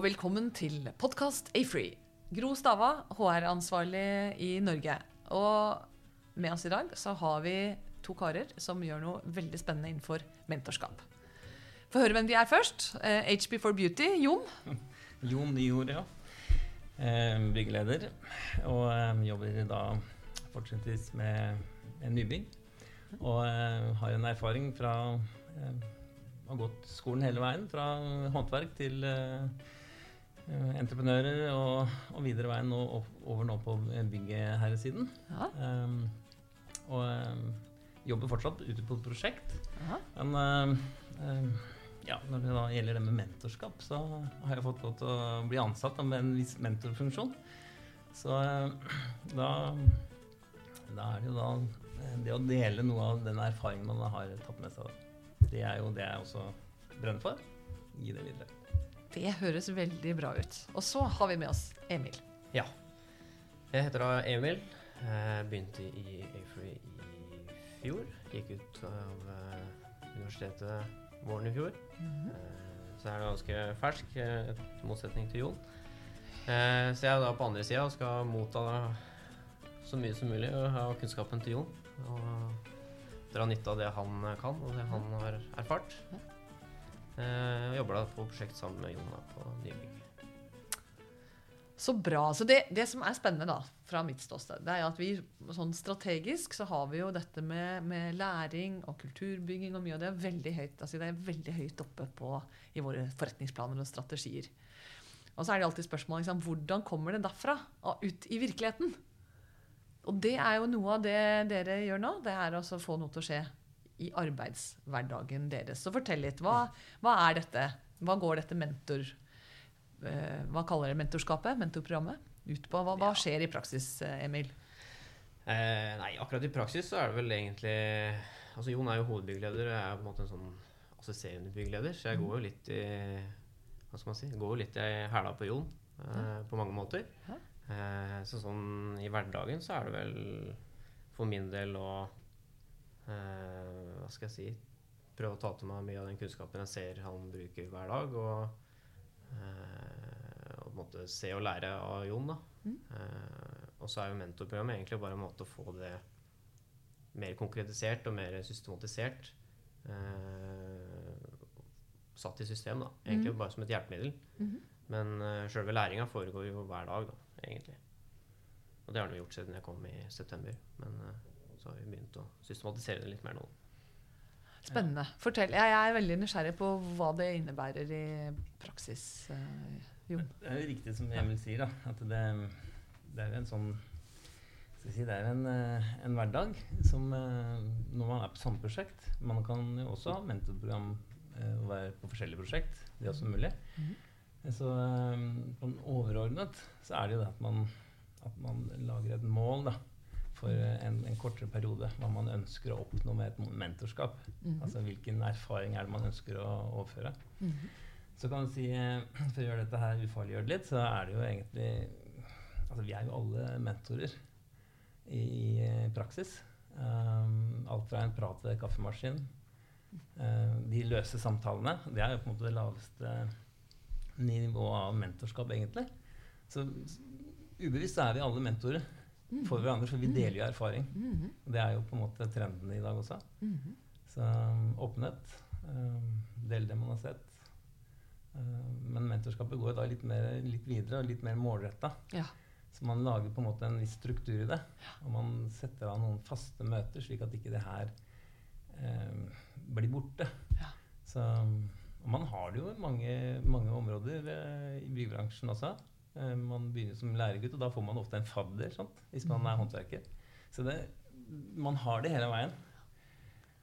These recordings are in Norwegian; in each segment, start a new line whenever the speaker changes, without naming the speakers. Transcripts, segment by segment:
og velkommen til podkast A-Free. Gro Stava, HR-ansvarlig i Norge. Og med oss i dag så har vi to karer som gjør noe veldig spennende innenfor mentorskap. Få høre hvem de er først. Eh, HB4 Beauty, Jon.
Jon Nyord, ja. Eh, byggeleder. Og eh, jobber da fortsettelses med en nybygg. Og eh, har en erfaring fra eh, Har gått skolen hele veien, fra håndverk til eh, entreprenører, og, og videre veien nå, opp, over nå på byggherresiden.
Ja.
Um, og um, jobber fortsatt ute på et prosjekt.
Aha.
Men um, ja, når det da gjelder det med mentorskap, så har jeg fått lov til å bli ansatt med en viss mentorfunksjon. Så uh, da, da er det jo da eh, det å dele noe av den erfaringen man har tatt med seg, det er jo det jeg også brenner for. Gi det videre.
Det høres veldig bra ut. Og så har vi med oss Emil.
Ja. Jeg heter da Emil. Jeg begynte i Afree i fjor. Gikk ut av eh, universitetet våren i fjor.
Mm
-hmm. så jeg er ganske fersk, eh, i motsetning til Jon. Eh, Så jeg er da på andre sida og skal motta så mye som mulig og ha kunnskapen til Jon. Og dra nytte av det han kan, og det han har erfart. Eh, Jeg jobber da på prosjekt sammen med Jona på nybygg.
Så bra. Så det, det som er spennende da, fra mitt ståsted, det er at vi sånn strategisk så har vi jo dette med, med læring og kulturbygging og mye av det er veldig høyt altså det er veldig høyt oppe på, i våre forretningsplaner og strategier. Og så er det alltid spørsmålet liksom, hvordan kommer det derfra og ut i virkeligheten? Og det er jo noe av det dere gjør nå. Det er å få noe til å skje i arbeidshverdagen deres. Så fortell litt. Hva, hva er dette? Hva går dette mentor eh, Hva kaller dere mentorskapet? Mentorprogrammet? Ut på? Hva, hva skjer i praksis, eh, Emil?
Eh, nei, akkurat i praksis så er det vel egentlig Altså Jon er jo hovedbyggeleder, og jeg er på en måte en sånn assisterende byggeleder, så jeg går jo litt i Hva skal man si? Går jo litt i hæla på Jon eh, på mange måter.
Ja.
Eh, så sånn i hverdagen så er det vel for min del å Hva skal jeg si Prøve å ta til meg mye av den kunnskapen jeg ser han bruker hver dag, og eh, og på en måte se og lære av Jon. da.
Mm.
Eh, og så er jo mentorprogrammet egentlig bare en måte å få det mer konkretisert og mer systematisert. Eh, satt i system, da. Egentlig
mm.
bare som et hjelpemiddel.
Mhm.
Men uh, sjølve læringa foregår jo hver dag, da, egentlig. Og det har den jo gjort siden jeg kom i september. Men eh, så har vi begynt å systematisere det litt mer nå.
Spennende. Fortell. Jeg er veldig nysgjerrig på hva det innebærer i praksis. eh, Jon.
Det er jo riktig som Emil sier, da. At det, det er jo en sånn skal si, Det er en, eh, en hverdag som eh, når man er på samme prosjekt Man kan jo også ha mentorprogram og være på forskjellige prosjekt. Det er også mulig.
Mhm.
Så eh, sånn overordnet så er det jo det at man, at man lager et mål da, for eh, en, en kortere periode. Hva man ønsker å oppnå med et mentorskap.
Mhm.
Altså hvilken erfaring er det man ønsker å overføre.
Mhm.
Så kan du si, eh, For å gjøre dette her ufarliggjort litt, så er det jo egentlig Altså vi er jo alle mentorer i, i eh, praksis. Um, alt fra en prat ved kaffemaskin. Uh, de løse samtalene. Det er jo på en måte det laveste nivået av mentorskap, egentlig. Så ubevisst er vi alle mentorer for hverandre, for vi deler jo erfaring.
Mhm.
Og det er jo på en måte trenden i dag også.
Mhm.
Så um, åpenhet. Um, del det man har sett. Um, men mentorskapet går da litt, mer, litt videre og litt mer målretta.
Ja.
Så man lager på en måte en viss struktur i det. Og man setter av noen faste møter, slik at ikke det her um, blir borte.
Ja.
Så, um, og man har det jo i mange, mange områder uh, i byggebransjen også. Eh, man begynner som læregutt, og da får man ofte en fadder sant? hvis man er håndverker. Så det, man har det hele veien.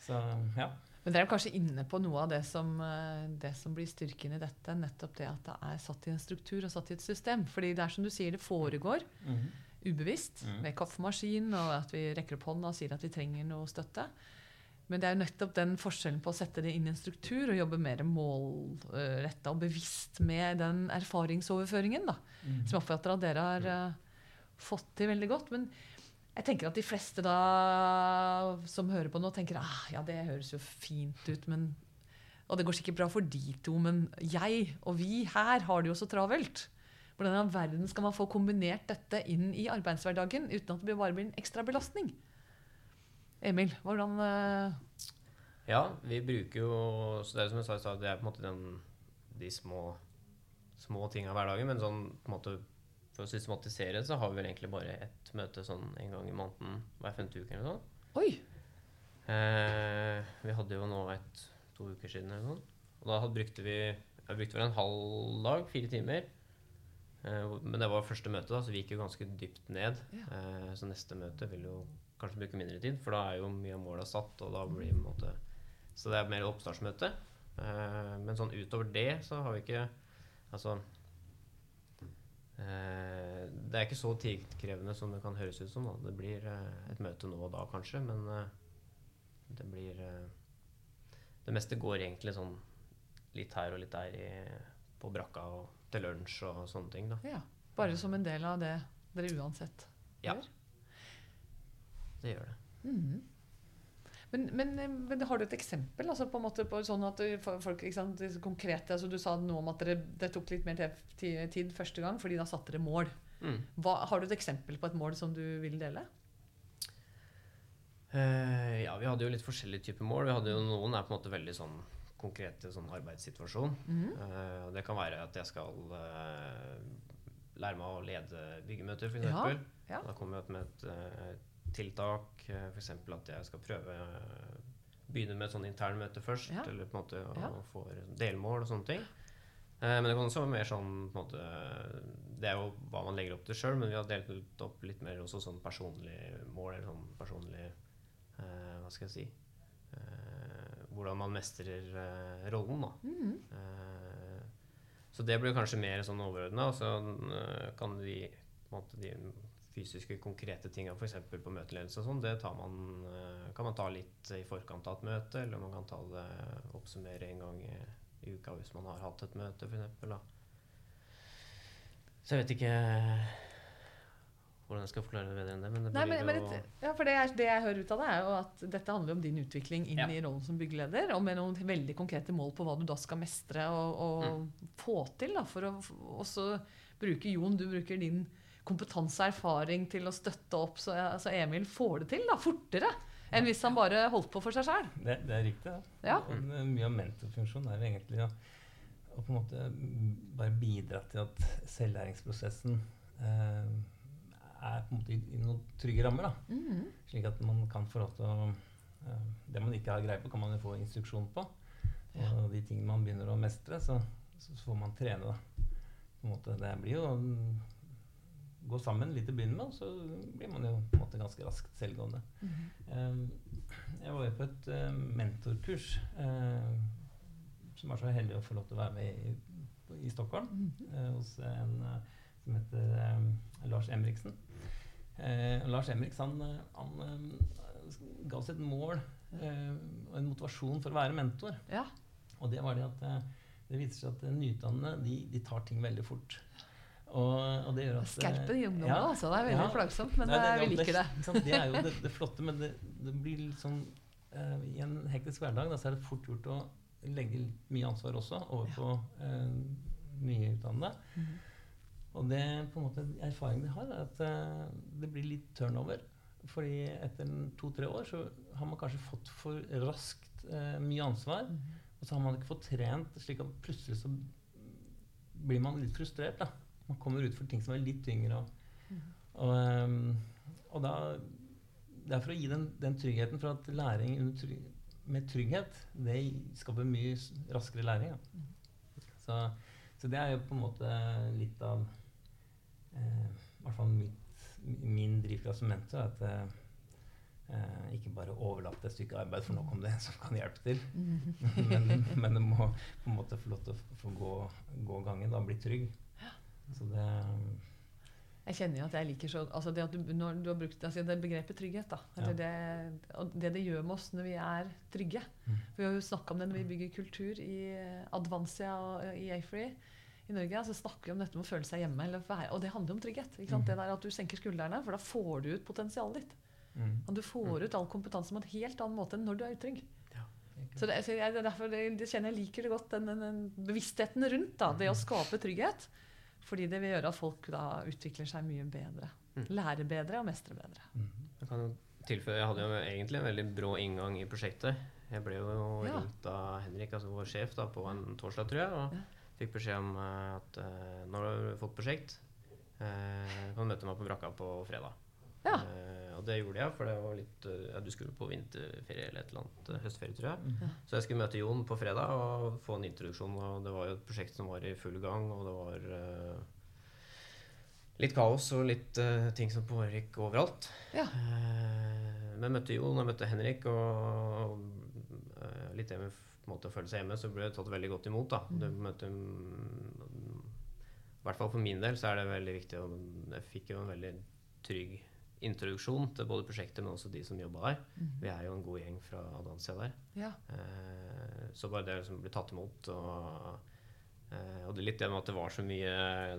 Så ja.
Men dere er kanskje inne på noe av det som, eh, det som blir styrken i dette. Nettopp det at det er satt i en struktur og satt i et system. Fordi det er som du sier, det foregår ubevisst
Mhm.
med kaffemaskin, og at vi rekker opp hånda og sier at vi trenger noe støtte. Men det er jo nettopp den forskjellen på å sette det inn i en struktur og jobbe mer målretta og bevisst med den erfaringsoverføringen, da,
mm.
som jeg oppfatter at dere har uh, fått til veldig godt. Men jeg tenker at de fleste da som hører på nå, tenker ah, ja, det høres jo fint ut, men Og det går sikkert bra for de to, men jeg og vi her har det jo så travelt. Hvordan i verden skal man få kombinert dette inn i arbeidshverdagen uten at det bare blir en ekstra belastning? Emil, hvordan eh,
Ja, vi bruker jo Så det er som jeg sa i stad, det er på en måte den, de små, små tinga hver dag. Men sånn på en måte for å systematisere så har vi vel egentlig bare ett møte sånn en gang i måneden hver femte uke eller sånt.
Oi!
Eh, vi hadde jo nå et to uker siden eller noe. Og da hadde, brukte vi jeg brukte vel en halv dag, fire timer. Eh, men det var første møte, da, så vi gikk jo ganske dypt ned.
Ja.
Eh, så neste møte vil jo kanskje bruke mindre tid, for da er jo mye av måla satt. og da blir det en måte Så det er mer oppstartsmøte. Uh, men sånn utover det så har vi ikke Altså uh, Det er ikke så tidkrevende som det kan høres ut som. Da. Det blir uh, et møte nå og da, kanskje, men det blir Det meste går egentlig sånn litt her og litt der i, på brakka og til lunsj og sånne ting, da.
Ja, bare som en del av det dere uansett
Ja. Det gjør det.
Mhm. Men, men, eh, men har du et eksempel? Altså på en måte på sånn at du- folk, ikke sant, konkrete, altså Du sa noe om at dere, det tok litt mer tid første gang, fordi da satte dere mål.
Mm.
Hva, har du et eksempel på et mål som du vil dele?
Uh, ja, vi hadde jo litt forskjellige typer mål. Vi hadde jo Noen er på en måte veldig sånn konkrete sånn arbeidssituasjon. Mm. Uh, det kan være at jeg skal uh, lære meg å lede byggemøter, f.eks.
Ja, ja.
Da kommer jeg med et eh, tiltak, uh, f.eks. at jeg skal prøve eh, begynne med et sånn internmøte først,
Ja.
eller på en måte
Ja.
få delmål og sånne ting. Eh, men det kan også være mer sånn på en måte, Det er jo hva man legger opp til sjøl, men vi har delt ut opp litt mer også sånn personlige mål, eller sånn personlig eh, Hva skal jeg si eh, Hvordan man mestrer eh, rollen, da.
Mm
-hmm. så det blir kanskje mer sånn overordna, og så eh, kan de, på en måte, de fysiske, konkrete tinga, f.eks. på møteledelse og sånn, det tar man, eh, kan man ta litt i forkant av et møte, eller man kan ta det oppsummere en gang i, i uka hvis man har hatt et møte, f.eks. Så jeg vet ikke hvordan jeg skal forklare det bedre enn det, men det
Nei, men, men
jo
ja, for det jeg, det jeg hører ut av det, er jo at dette handler om din utvikling inn
Ja.
i rollen som byggeleder, og med noen veldig konkrete mål på hva du da skal mestre og, og
Mm.
få til. Da, for å også bruke Jon, du bruker din kompetanse og erfaring til å støtte opp, så, så Emil får det til da, fortere enn hvis han bare holdt på for seg sjøl.
Det, det er riktig. Ja.
Ja.
Og mye av mentorfunksjonen er egentlig å, å på en måte mm, bare bidra til at selvlæringsprosessen eh, er på en måte i, i noen trygge rammer. Da.
Mhm.
Slik at man kan få lov til å eh, Det man ikke har greie på, kan man jo få instruksjon på.
Ja.
Og de tingene man begynner å mestre, så, så får man trene. Da. På en måte, det blir jo mm, gå sammen litt til å begynne med, og så blir man jo på en måte ganske raskt selvgående.
Mhm.
Eh, jeg var jo på et eh, mentorkurs eh, som var så heldig å få lov til å være med i, i Stockholm
Mhm.
eh, hos en som heter Lars Emriksen. Lars Emriks han, han ga oss et mål og en motivasjon for å være mentor.
Ja.
Og det var det at det viser seg at nyutdannede de, de tar ting veldig fort. Og, og det gjør at eh,
Skerpe de
ja,
altså. Det er veldig
ja.
plagsomt, men
Nei,
det, vi
ja,
liker det.
ikke det er jo det, det flotte, men det, det blir litt sånn uh, I en hektisk hverdag da, så er det fort gjort å legge mye ansvar også over på eh, nyutdannede.
-hmm.
Og det på en måte erfaringen jeg har, er at uh, det blir litt turnover. Fordi etter to-tre år så har man kanskje fått for raskt uh, mye ansvar.
Mhm.
Og så har man ikke fått trent, slik at plutselig så blir man litt frustrert. da. Man kommer ut for ting som er litt tyngre. Og,
Mhm.
og, ehm, og da Det er for å gi den, den tryggheten for at læring under tryg, med trygghet, det skaper mye raskere læring. Ja. Så, så det er jo på en måte litt av eh, i hvert fall mitt, min drivkraft som mentor. At eh, eh, ikke bare overlate et stykke arbeid for nok om det som kan hjelpe til.
Mhm.
men, men det må på en måte få lov til å få gå, gå gangen, da bli trygg. Så det
Jeg kjenner jo at jeg liker så altså det, at du, når du har brukt altså det begrepet trygghet, da. Eller det, og det det gjør med oss når vi er trygge.
Mm.
For vi har jo snakka om det når vi bygger kultur i Advansia og i Afree i Norge. Så snakker vi om dette med å føle seg hjemme. Eller være, og det handler om trygghet.
Mm.
Det der At du senker skuldrene, for da får du ut potensialet ditt.
mm,
Og du får ut all kompetanse på en helt annen måte enn når du er utrygg. Så det, så jeg, er derfor det, det kjenner jeg liker det godt, den, den, den bevisstheten rundt da, det å skape trygghet. Fordi det vil gjøre at folk da utvikler seg mye bedre.
Mm.
Lærer bedre og mestrer bedre.
Mhm.
Jeg kan tilføye, jeg hadde jo egentlig en veldig brå inngang i prosjektet. Jeg ble jo
Ja.
ringt av Henrik, altså vår sjef, da, på en torsdag, tror jeg. Og
Ja.
fikk beskjed om eh, at uh, nå har du fått prosjekt, Uh, kan du møte meg på brakka på fredag.
Ja.
Uh, og det gjorde jeg, for det var litt uh, ja, Du skulle på vinterferie eller et eller annet. Uh, høstferie, tror jeg.
Mhm.
Så jeg skulle møte Jon på fredag og få en introduksjon. Og det var jo et prosjekt som var i full gang, og det var litt kaos og litt ting som pågikk overalt.
Ja.
Men jeg møtte Jon og jeg møtte Henrik, og, og litt det med måte å føle seg hjemme, så ble jeg tatt veldig godt imot. da.
Mm.
Du møter, I hvert fall for min del så er det veldig viktig. Og jeg fikk jo en veldig trygg introduksjon til både prosjektet, men også de som jobba der.
Mm.
Vi er jo en god gjeng fra Adansia der.
Ja.
Eh, så bare det å liksom bli tatt imot og, eh, og det er litt det med at det var så mye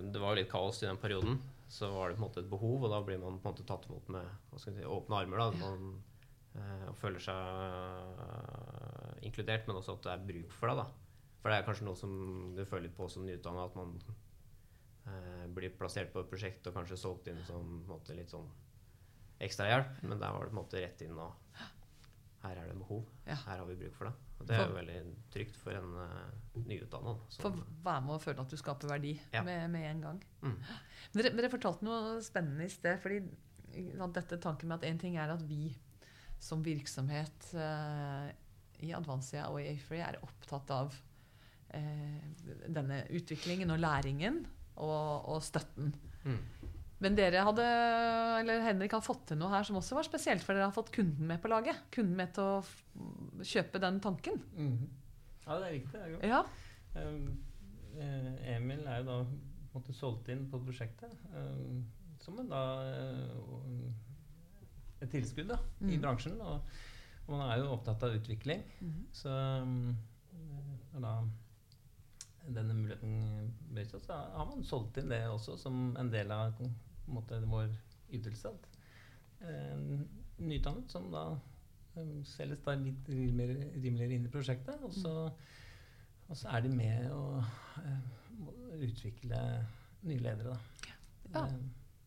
Det var jo litt kaos i den perioden. Så var det på en måte et behov, og da blir man på en måte tatt imot med si, åpne armer. da, man, eh, Og føler seg eh, inkludert, men også at det er bruk for deg. da. For det er kanskje noe som du føler litt på som nyutdanna, at man eh, blir plassert på et prosjekt og kanskje solgt inn som på en måte, litt sånn ekstrahjelp, men der var det på en måte rett inn og her er det behov.
Ja.
Her har vi bruk for det. Og det er jo veldig trygt for en uh, nyutdanna.
For å være med og føle at du skaper verdi
Ja.
med, med en gang.
Mm.
Dere, dere fortalte noe spennende i sted. fordi dette tanken med at En ting er at vi som virksomhet uh, i Advansia og i Afrey er opptatt av uh, denne utviklingen og læringen og, og støtten.
Mm.
Men dere hadde, eller Henrik har fått til noe her som også var spesielt, for dere har fått kunden med på laget. Kunden med til å kjøpe den tanken.
Mhm. Ja, det er riktig. Det er godt.
Ja.
Um, eh, Emil er jo da måte solgt inn på prosjektet um, som en da eh, et tilskudd da, i
Mm.
bransjen. Og, og man er jo opptatt av utvikling.
Mhm.
Så um, da denne muligheten seg, så har man solgt inn det også som en del av måte, vår ytelse. At En nyutdannet som da um, selges da litt rimeligere, rimeligere inn i prosjektet. Og så, og så er de med å eh, utvikle nye ledere, da.
Ja.
Eh,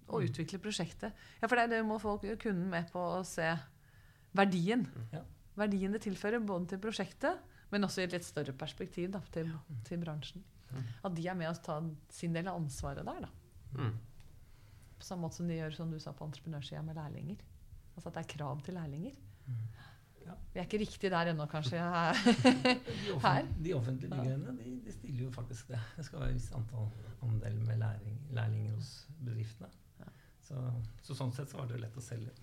Og utvikle prosjektet. Ja, for det, det må folk kunden med på å se verdien.
Ja.
Verdien det tilfører både til prosjektet, men også i et litt større perspektiv da, til, til bransjen.
Mm.
At de er med å ta sin del av ansvaret der. da.
Mm.
På samme måte som de gjør som du sa på entreprenørsida med lærlinger. Altså at det er krav til lærlinger.
Ja.
Vi er ikke riktig der ennå, kanskje.
De,
Her?
offent, de offentlige byggerne de, de stiller jo faktisk det. Det skal være et visst antall andel med læring, lærlinger hos bedriftene.
Ja.
Så, så sånn sett så var det lett å selge.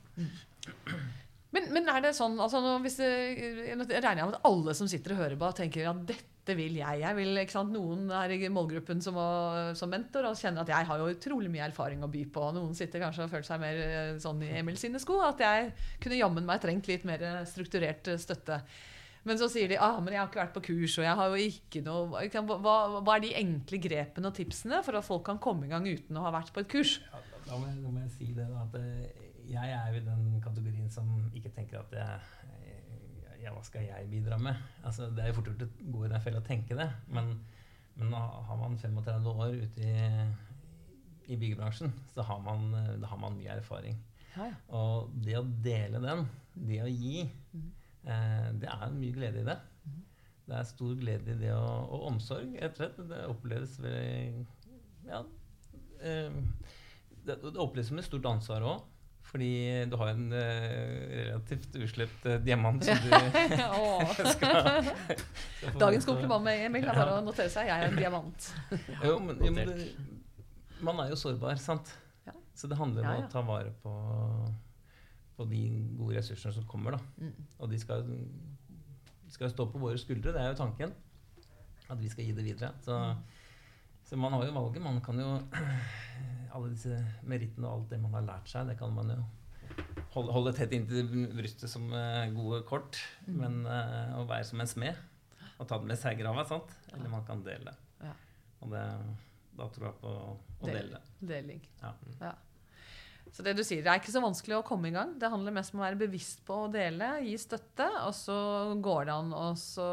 Men, men er det sånn altså hvis det, Nå regner med at alle som sitter og hører på, tenker at dette vil jeg. jeg vil? Noen er i målgruppen som, som mentor og kjenner at jeg har jo utrolig mye erfaring å by på. Noen sitter kanskje og føler seg mer eh, sånn i Emil sine sko. At jeg kunne jammen meg trengt litt mer strukturert eh, støtte. Men så sier de ah, men jeg har ikke vært på kurs, og jeg har jo ikke noe hva, hva er de enkle grepene og tipsene for at folk kan komme i gang uten å ha vært på et kurs?
Ja, da, må jeg, da må jeg si det da, at eh, jeg er jo i den kategorien som ikke tenker at jeg, ja, hva skal jeg bidra med? Altså, det er jo fort gjort å gå i den fella å tenke det. Men, men har man 35 år ute i, i byggebransjen, så har man, da har man mye erfaring.
Ja, ja.
Og det å dele den, det å gi,
mm.
eh, det er mye glede i det. Det er stor glede i det å, og omsorg, rett og slett. Det oppleves veldig Ja. Eh, det, det oppleves som et stort ansvar òg. Fordi du har en uh, relativt uslept uh, diamant som du skal,
Dagens kompliment med Emil er bare å notere seg. Jeg er en diamant.
Jo, men, jo, men det, man er jo sårbar, sant?
Ja.
Så det handler om
Ja, ja.
å ta vare på, på de gode ressursene som kommer. da.
Mm.
Og de skal, skal stå på våre skuldre, det er jo tanken. At vi skal gi det videre. Så, så man har jo valget. Man kan jo Alle disse merittene og alt det man har lært seg, det kan man jo holde, holde tett inntil brystet som eh, gode kort.
Mm.
Men eh, å være som en smed og ta det med seg i grava, sant? Eller man kan dele det.
Ja.
Og det, da tror jeg på å
Del.
dele det.
Deling.
Ja.
Ja. Så det du sier, det er ikke så vanskelig å komme i gang. Det handler mest om å være bevisst på å dele, gi støtte, og så går det an å så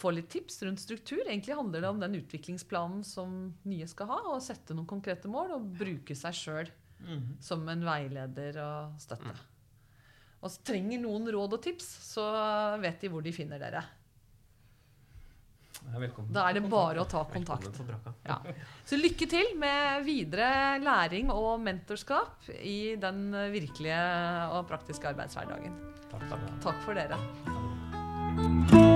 få litt tips rundt struktur. Egentlig handler det om den utviklingsplanen som nye skal ha, og sette noen konkrete mål og bruke seg sjøl som en veileder og støtte. Og trenger noen råd og tips, så vet de hvor de finner dere.
Velkommen.
Da er det bare å ta kontakt. Ja. Så lykke til med videre læring og mentorskap i den virkelige og praktiske arbeidshverdagen.
Takk,
for dere.